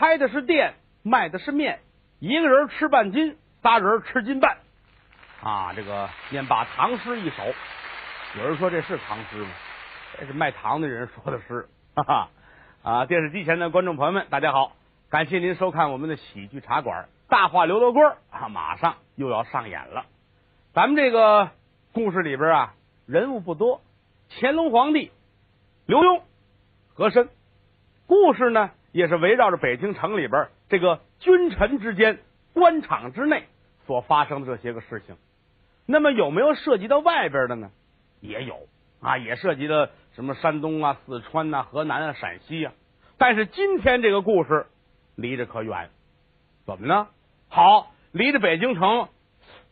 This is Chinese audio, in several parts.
开的是店，卖的是面，一个人吃半斤，仨人吃斤半。啊，这个念罢唐诗一首，有人说这是唐诗吗？这是卖糖的人说的诗。哈哈啊！电视机前的观众朋友们，大家好，感谢您收看我们的喜剧茶馆《大话刘罗锅》啊，马上又要上演了。咱们这个故事里边啊，人物不多，乾隆皇帝、刘墉、和珅。故事呢，也是围绕着北京城里边这个君臣之间、官场之内所发生的这些个事情。那么有没有涉及到外边的呢？也有啊，也涉及到什么山东啊、四川呐、河南啊、陕西啊。但是今天这个故事离着可远，怎么呢？好，离着北京城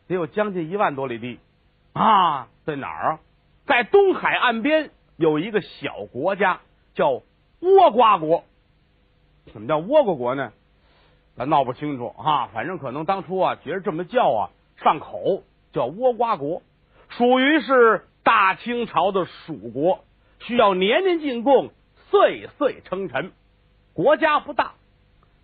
得有将近一万多里地啊，在哪儿啊？在东海岸边有一个小国家叫倭瓜国。什么叫倭瓜国呢？咱闹不清楚啊，反正可能当初啊觉得这么叫啊上口。叫倭瓜国，属于是大清朝的属国，需要年年进贡，岁岁称臣。国家不大，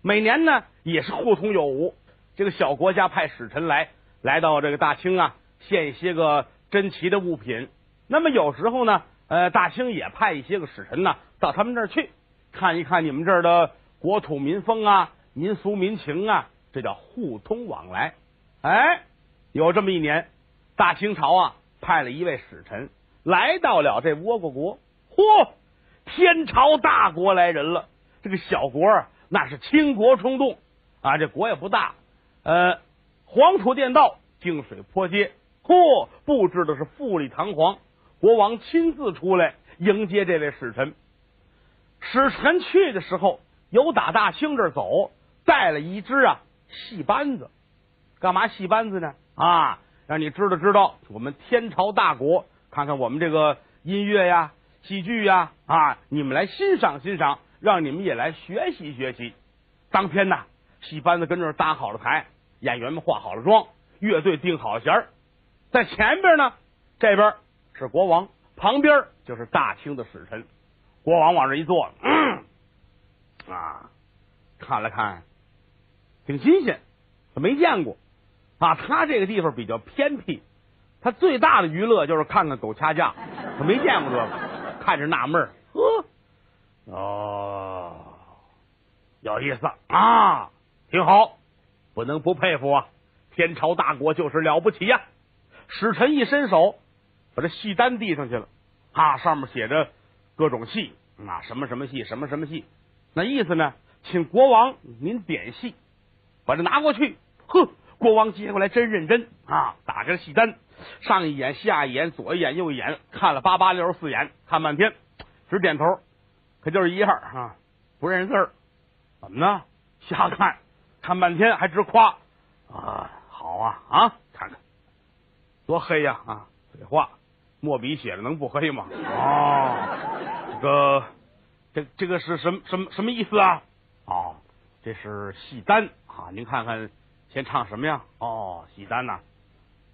每年呢也是互通有无。这个小国家派使臣来，来到这个大清啊，献一些个珍奇的物品。那么有时候呢，呃，大清也派一些个使臣呢到他们这儿去，看一看你们这儿的国土民风啊、民俗民情啊，这叫互通往来。哎。有这么一年，大清朝啊派了一位使臣来到了这倭瓜国。嚯，天朝大国来人了！这个小国啊那是倾国冲动啊！这国也不大，呃，黄土垫道，净水坡街，嚯，布置的是富丽堂皇。国王亲自出来迎接这位使臣。使臣去的时候，由打大清这儿走，带了一支啊戏班子。干嘛戏班子呢？啊，让你知道知道我们天朝大国，看看我们这个音乐呀、戏剧呀啊，你们来欣赏欣赏，让你们也来学习学习。当天呢，戏班子跟这儿搭好了台，演员们化好了妆，乐队定好了弦儿，在前边呢，这边是国王，旁边就是大清的使臣。国王往这一坐，嗯，啊，看了看，挺新鲜，他没见过。啊，他这个地方比较偏僻，他最大的娱乐就是看看狗掐架，他没见过这个，看着纳闷儿，呵，哦，有意思啊，挺好，不能不佩服啊！天朝大国就是了不起呀！使臣一伸手，把这戏单递上去了，啊，上面写着各种戏，啊，什么什么戏，什么什么戏，那意思呢，请国王您点戏，把这拿过去，呵。国王接过来真认真啊！打开戏单，上一眼下一眼，左一眼右一眼，看了八八六十四眼，看半天，直点头，可就是一样啊，不认识字儿。怎么呢？瞎看，看半天还直夸啊！好啊啊！看看多黑呀啊！废话，墨笔写的能不黑吗？哦，这个这这个是什么什么什么意思啊？哦，这是戏单啊！您看看。先唱什么呀？哦，戏单呐，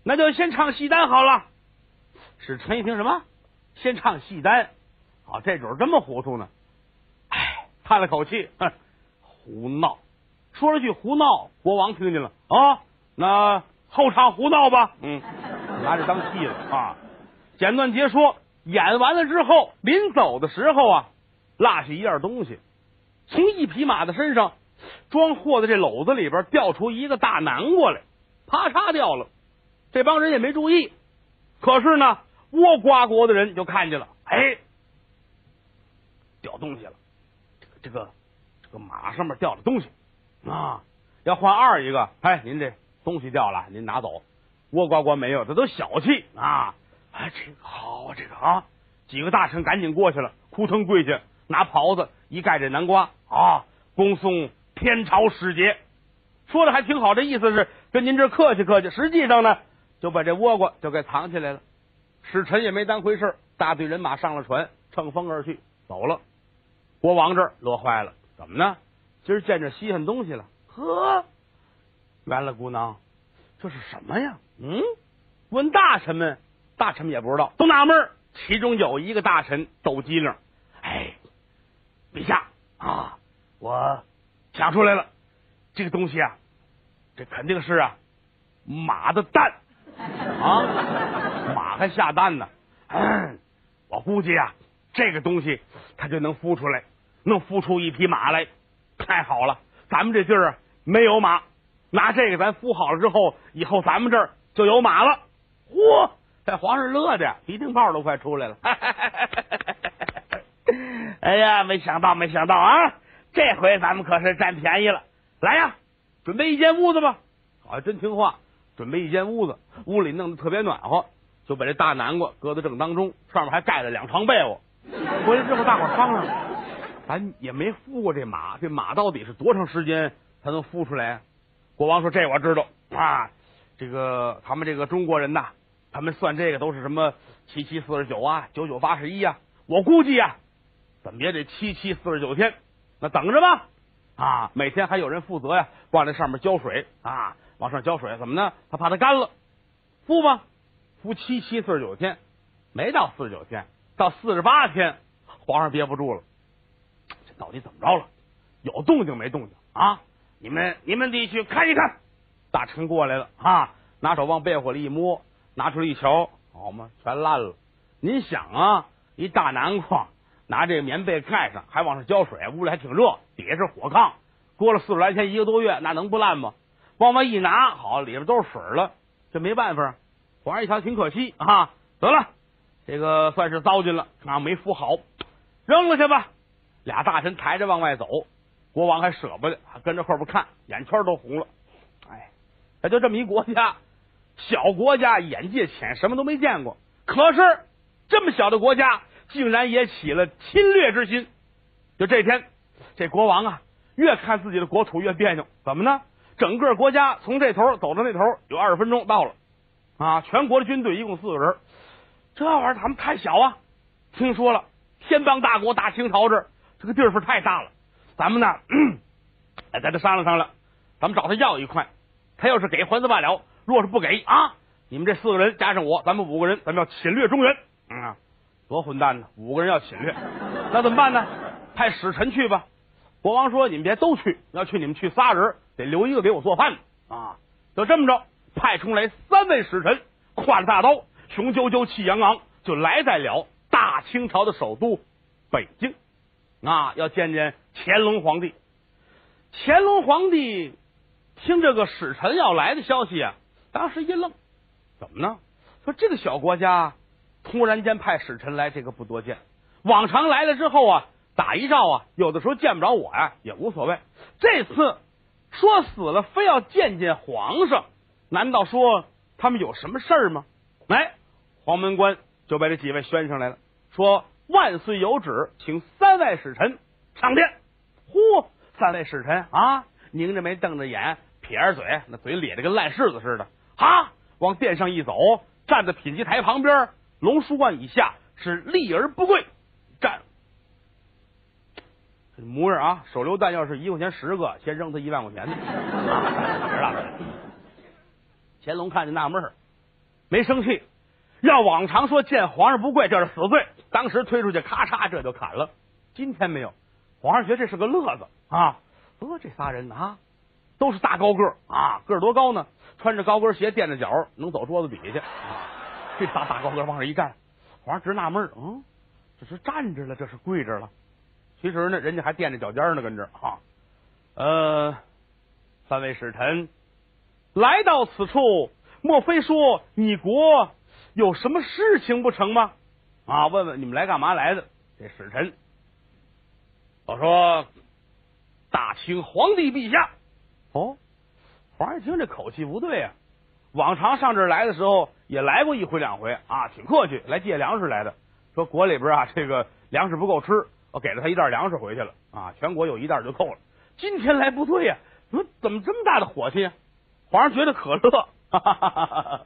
那就先唱戏单好了。使臣一听什么？先唱戏单，好，这主这么糊涂呢？哎，叹了口气，哼，胡闹，说了句胡闹。国王听见了啊，那后唱胡闹吧。嗯，拿着当戏了啊。简短截说，演完了之后，临走的时候啊，落下一样东西，从一匹马的身上。装货的这篓子里边掉出一个大南瓜来，啪嚓掉了。这帮人也没注意，可是呢，倭瓜国的人就看见了，哎，掉东西了。这个这个马上面掉了东西啊，要换二一个。哎，您这东西掉了，您拿走。倭瓜国没有，这都小气啊。哎，这个好，这个啊，几个大臣赶紧过去了，扑腾跪下，拿袍子一盖这南瓜啊，恭送。天朝使节说的还挺好，这意思是跟您这客气客气。实际上呢，就把这倭瓜就给藏起来了。使臣也没当回事，大队人马上了船，乘风而去，走了。国王这乐坏了，怎么呢？今儿见着稀罕东西了。呵，原来姑娘，这是什么呀？嗯，问大臣们，大臣们也不知道，都纳闷。其中有一个大臣抖机灵，哎，陛下啊，我。想出来了，这个东西啊，这肯定是啊马的蛋啊，马还下蛋呢。嗯，我估计啊，这个东西它就能孵出来，能孵出一匹马来。太好了，咱们这地儿没有马，拿这个咱孵好了之后，以后咱们这儿就有马了。嚯！这皇上乐的鼻涕泡都快出来了。哎呀，没想到，没想到啊！这回咱们可是占便宜了。来呀，准备一间屋子吧。好像真听话，准备一间屋子，屋里弄得特别暖和，就把这大南瓜搁在正当中，上面还盖了两床被窝。回来之后，大伙商量，咱也没孵过这马，这马到底是多长时间才能孵出来？国王说：“这我知道啊，这个他们这个中国人呐。”他们算这个都是什么七七四十九啊，九九八十一啊？我估计呀，怎么也得七七四十九天。那等着吧，啊，每天还有人负责呀，往这上面浇水啊，往上浇水，怎么呢？他怕它干了。敷吧，敷七七四十九天，没到四十九天，到四十八天，皇上憋不住了，这到底怎么着了？有动静没动静啊？你们你们得去看一看。大臣过来了啊，拿手往被窝里一摸。拿出来一瞧，好嘛，全烂了。您想啊，一大南瓜，拿这个棉被盖上，还往上浇水，屋里还挺热，底下是火炕。过了四十来天，一个多月，那能不烂吗？往外一拿，好，里边都是水了。这没办法，皇上一瞧挺可惜啊，得了，这个算是糟践了啊，没孵好，扔了去吧。俩大臣抬着往外走，国王还舍不得，还跟着后边看，眼圈都红了。哎，他就这么一国家。小国家眼界浅，什么都没见过。可是这么小的国家，竟然也起了侵略之心。就这天，这国王啊，越看自己的国土越别扭。怎么呢？整个国家从这头走到那头有二十分钟到了啊！全国的军队一共四个人，这玩意儿他们太小啊。听说了，天邦大国大清朝这这个地方太大了，咱们呢，哎，咱得商量商量，咱们找他要一块，他要是给还则罢了。若是不给啊，你们这四个人加上我，咱们五个人，咱们要侵略中原。啊，多混蛋呢！五个人要侵略，那怎么办呢？派使臣去吧。国王说：“你们别都去，要去你们去仨人，得留一个给我做饭啊。”就这么着，派出来三位使臣，挎着大刀，雄赳赳气昂昂，就来在了大清朝的首都北京啊，要见见乾隆皇帝。乾隆皇帝听这个使臣要来的消息啊。当时一愣，怎么呢？说这个小国家突然间派使臣来，这个不多见。往常来了之后啊，打一仗啊，有的时候见不着我呀，也无所谓。这次说死了，非要见见皇上，难道说他们有什么事儿吗？来，黄门官就把这几位宣上来了，说万岁有旨，请三位使臣上殿。嚯，三位使臣啊，拧着眉，瞪着眼，撇着嘴，那嘴咧的跟烂柿子似的。啊！往殿上一走，站在品级台旁边，龙书冠以下是立而不跪，站。这模样啊，手榴弹要是一块钱十个，先扔他一万块钱的。乾隆看见纳闷儿，没生气。要往常说见皇上不跪，这是死罪，当时推出去，咔嚓这就砍了。今天没有，皇上觉得这是个乐子啊。呃，这仨人啊，都是大高个啊，个儿多高呢？穿着高跟鞋垫着脚，能走桌子底下去啊。这仨大高个往上一站，皇上直纳闷嗯，这是站着了，这是跪着了。其实呢，人家还垫着脚尖呢，跟这啊。呃，三位使臣来到此处，莫非说你国有什么事情不成吗？啊，问问你们来干嘛来的？这使臣我说，大清皇帝陛下。哦。皇上一听这口气不对啊，往常上这儿来的时候也来过一回两回啊，挺客气，来借粮食来的。说国里边啊，这个粮食不够吃，我给了他一袋粮食回去了啊，全国有一袋就够了。今天来不对呀，怎么怎么这么大的火气？皇上觉得可乐。哈哈哈哈哈哈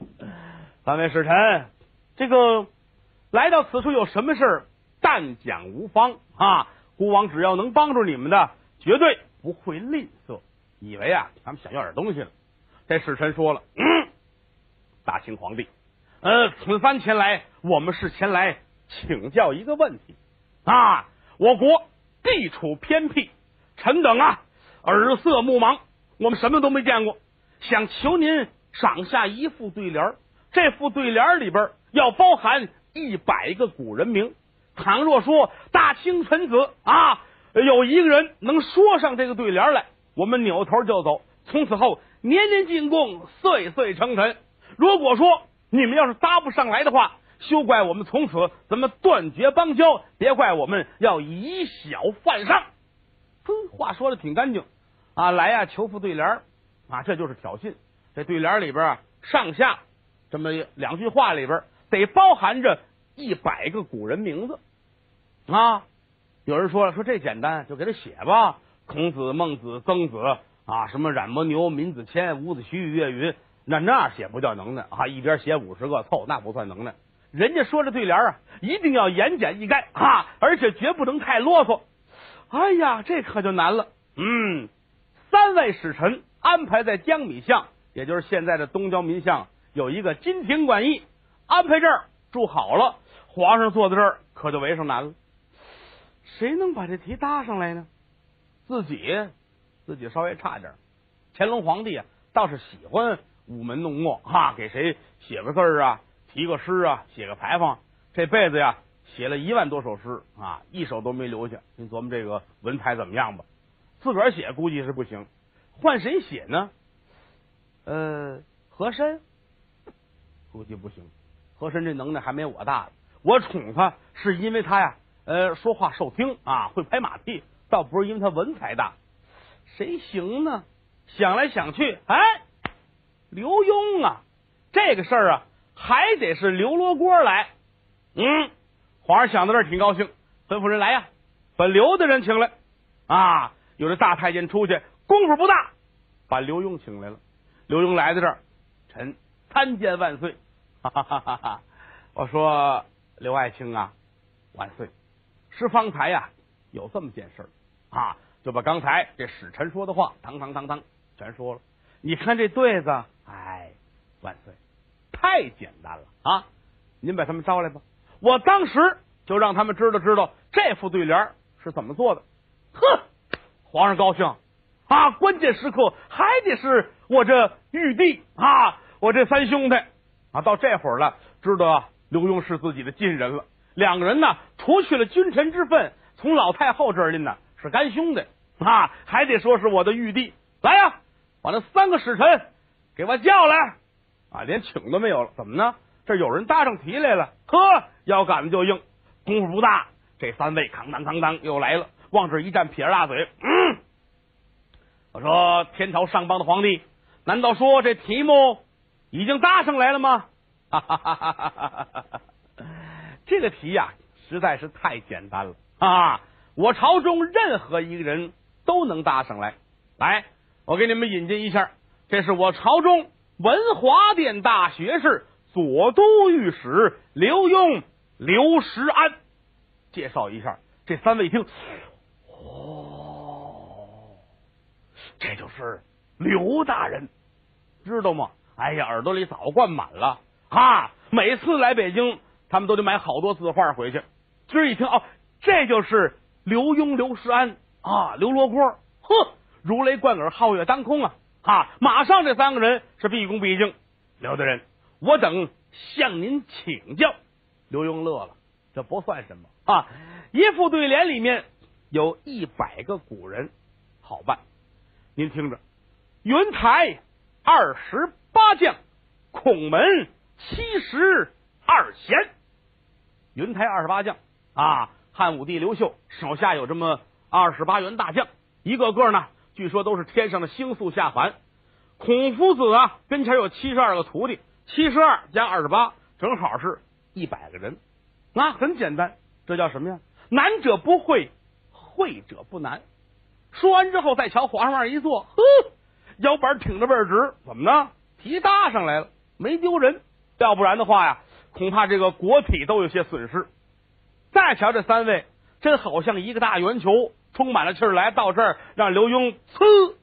三位使臣，这个来到此处有什么事儿？但讲无妨啊，孤王只要能帮助你们的，绝对不会吝啬。以为啊，咱们想要点东西了。这使臣说了：“嗯，大清皇帝，呃，此番前来，我们是前来请教一个问题啊。我国地处偏僻，臣等啊，耳色目盲，我们什么都没见过，想求您赏下一副对联这副对联里边要包含一百个古人名。倘若说大清臣子啊，有一个人能说上这个对联来，我们扭头就走，从此后年年进贡，岁岁称臣。如果说你们要是搭不上来的话，休怪我们从此咱们断绝邦交，别怪我们要以小犯上。哼，话说的挺干净啊，来呀，求副对联啊，这就是挑衅。这对联里边啊，上下这么两句话里边得包含着一百个古人名字啊。有人说了，说这简单，就给他写吧。孔子、孟子、曾子啊，什么冉伯牛、闵子骞、伍子胥、岳云，那那写不叫能耐啊，一边写五十个凑，那不算能耐。人家说这对联啊，一定要言简意赅啊，而且绝不能太啰嗦。哎呀，这可就难了。嗯，三位使臣安排在江米巷，也就是现在的东郊民巷，有一个金庭馆驿，安排这儿住好了。皇上坐在这儿，可就围上难了。谁能把这题搭上来呢？自己，自己稍微差点。乾隆皇帝啊，倒是喜欢舞门弄墨哈，给谁写个字儿啊？题个诗啊，写个牌坊，这辈子呀写了一万多首诗啊，一首都没留下。您琢磨这个文采怎么样吧？自个儿写估计是不行，换谁写呢？呃，和珅估计不行。和珅这能耐还没我大呢，我宠他是因为他呀，呃，说话受听啊，会拍马屁，倒不是因为他文采大。谁行呢？想来想去，哎，刘墉啊，这个事儿啊。还得是刘罗锅来，嗯，皇上想到这儿挺高兴，吩咐人来呀，把刘的人请来啊。有这大太监出去，功夫不大，把刘墉请来了。刘墉来到这儿，臣参见万岁，哈哈哈哈哈！我说刘爱卿啊，万岁，是方才呀有这么件事啊，就把刚才这使臣说的话，当当当当全说了。你看这对子，哎，万岁。太简单了啊！您把他们招来吧，我当时就让他们知道知道这副对联是怎么做的。呵，皇上高兴啊！关键时刻还得是我这玉帝啊，我这三兄弟啊，到这会儿了，知道刘墉是自己的近人了。两个人呢，除去了君臣之分，从老太后这儿呢是干兄弟啊，还得说是我的玉帝。来呀，把那三个使臣给我叫来。啊，连请都没有了，怎么呢？这有人搭上题来了，呵，腰杆子就硬，功夫不大。这三位扛当扛当又来了，往这一站，撇着大嘴，嗯，我说天朝上邦的皇帝，难道说这题目已经搭上来了吗？哈哈哈哈哈哈！这个题呀，实在是太简单了啊！我朝中任何一个人都能搭上来。来，我给你们引荐一下，这是我朝中。文华殿大学士、左都御史刘墉、刘石安，介绍一下。这三位一听，哦，这就是刘大人，知道吗？哎呀，耳朵里早灌满了啊！每次来北京，他们都得买好多字画回去。今儿一听，哦，这就是刘墉、刘石安啊，刘罗锅，呵，如雷贯耳，皓月当空啊！啊！马上这三个人是毕恭毕敬，刘大人，我等向您请教。刘墉乐了，这不算什么啊！一副对联里面有一百个古人，好办。您听着：云台二十八将，孔门七十二贤。云台二十八将啊，汉武帝刘秀手下有这么二十八员大将，一个个呢。据说都是天上的星宿下凡。孔夫子啊，跟前有七十二个徒弟，七十二加二十八，正好是一百个人。那很简单，这叫什么呀？难者不会，会者不难。说完之后，再瞧皇上往那一坐，呵，腰板挺着倍儿直。怎么呢？题搭上来了，没丢人。要不然的话呀，恐怕这个国体都有些损失。再瞧这三位，真好像一个大圆球。充满了气儿来到这儿，让刘墉呲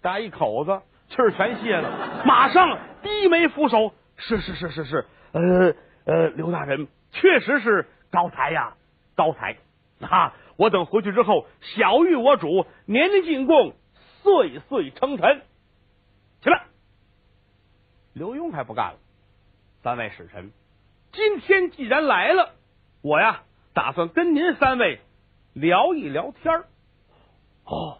打一口子，气儿全泄了。马上低眉俯首，是是是是是，呃呃，刘大人确实是高才呀，高才啊！我等回去之后，小玉我主，年年进贡，岁岁称臣。起来，刘墉还不干了。三位使臣，今天既然来了，我呀打算跟您三位聊一聊天儿。哦，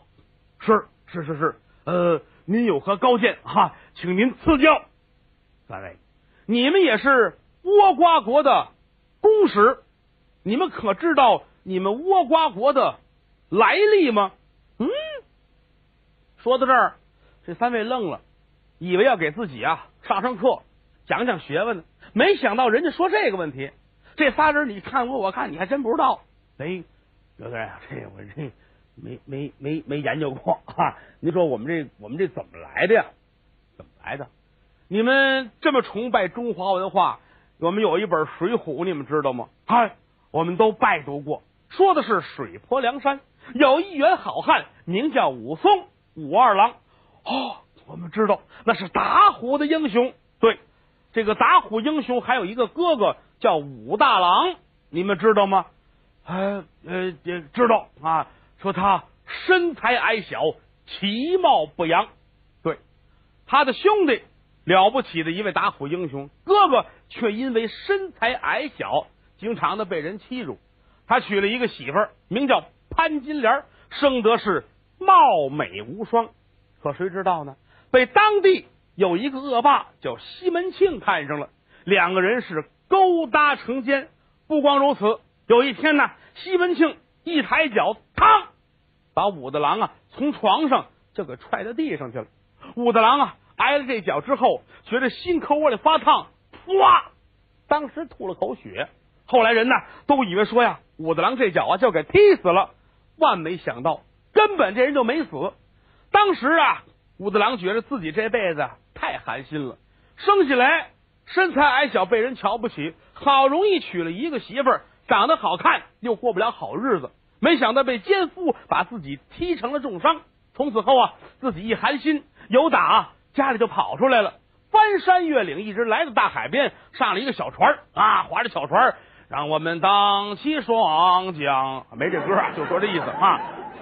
是是是是，呃，您有何高见哈？请您赐教。三位，你们也是倭瓜国的公使，你们可知道你们倭瓜国的来历吗？嗯，说到这儿，这三位愣了，以为要给自己啊上上课，讲讲学问呢。没想到人家说这个问题，这仨人你看我，我看你还真不知道。哎，刘队啊，这我这没没没没研究过啊。您说我们这我们这怎么来的呀？怎么来的？你们这么崇拜中华文化，我们有一本《水浒》，你们知道吗？哎，我们都拜读过，说的是水泊梁山有一员好汉，名叫武松，武二郎。哦，我们知道那是打虎的英雄。对，这个打虎英雄还有一个哥哥叫武大郎，你们知道吗？呃呃，知道啊。说他身材矮小，其貌不扬。对，他的兄弟。了不起的一位打虎英雄，哥哥却因为身材矮小，经常的被人欺辱。他娶了一个媳妇儿，名叫潘金莲，生得是貌美无双。可谁知道呢？被当地有一个恶霸叫西门庆看上了，两个人是勾搭成奸。不光如此，有一天呢，西门庆一抬脚，嘡，把武大郎啊从床上就给踹到地上去了。武大郎啊！挨了这脚之后，觉得心口窝里发烫，哇！当时吐了口血。后来人呢都以为说呀，武大郎这脚啊就给踢死了。万没想到，根本这人就没死。当时啊，武大郎觉得自己这辈子太寒心了，生下来身材矮小，被人瞧不起，好容易娶了一个媳妇儿，长得好看，又过不了好日子。没想到被奸夫把自己踢成了重伤。从此后啊，自己一寒心，有打。家里就跑出来了，翻山越岭，一直来到大海边，上了一个小船啊，划着小船，让我们荡起双桨。没这歌啊，就说这意思啊。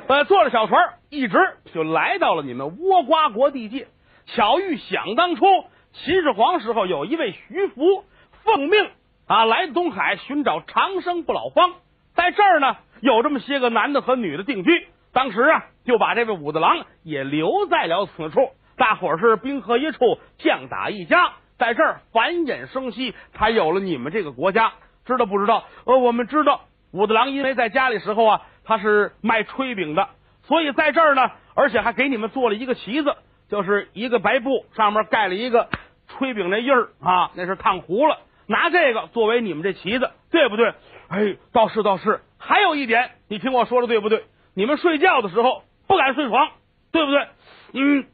呃，坐着小船，一直就来到了你们倭瓜国地界。巧遇想当初秦始皇时候，有一位徐福奉命啊来东海寻找长生不老方，在这儿呢有这么些个男的和女的定居。当时啊就把这位武大郎也留在了此处。大伙儿是兵合一处，将打一家，在这儿繁衍生息，才有了你们这个国家。知道不知道？呃，我们知道，武大郎因为在家里时候啊，他是卖炊饼的，所以在这儿呢，而且还给你们做了一个旗子，就是一个白布上面盖了一个炊饼那印儿啊，那是烫糊了，拿这个作为你们这旗子，对不对？哎，倒是倒是。还有一点，你听我说的对不对？你们睡觉的时候不敢睡床，对不对？嗯。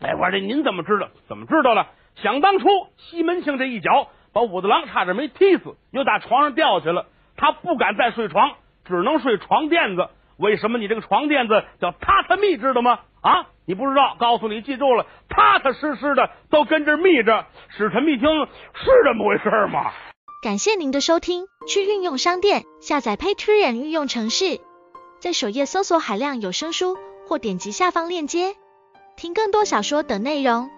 哎，我说这您怎么知道？怎么知道了？想当初西门庆这一脚把武大郎差点没踢死，又打床上掉下去了。他不敢再睡床，只能睡床垫子。为什么你这个床垫子叫榻榻米？知道吗？啊，你不知道？告诉你，记住了，踏踏实实的都跟这密着。使臣一听，是这么回事吗？感谢您的收听。去运用商店下载 Patreon 运用城市，在首页搜索海量有声书，或点击下方链接。听更多小说等内容。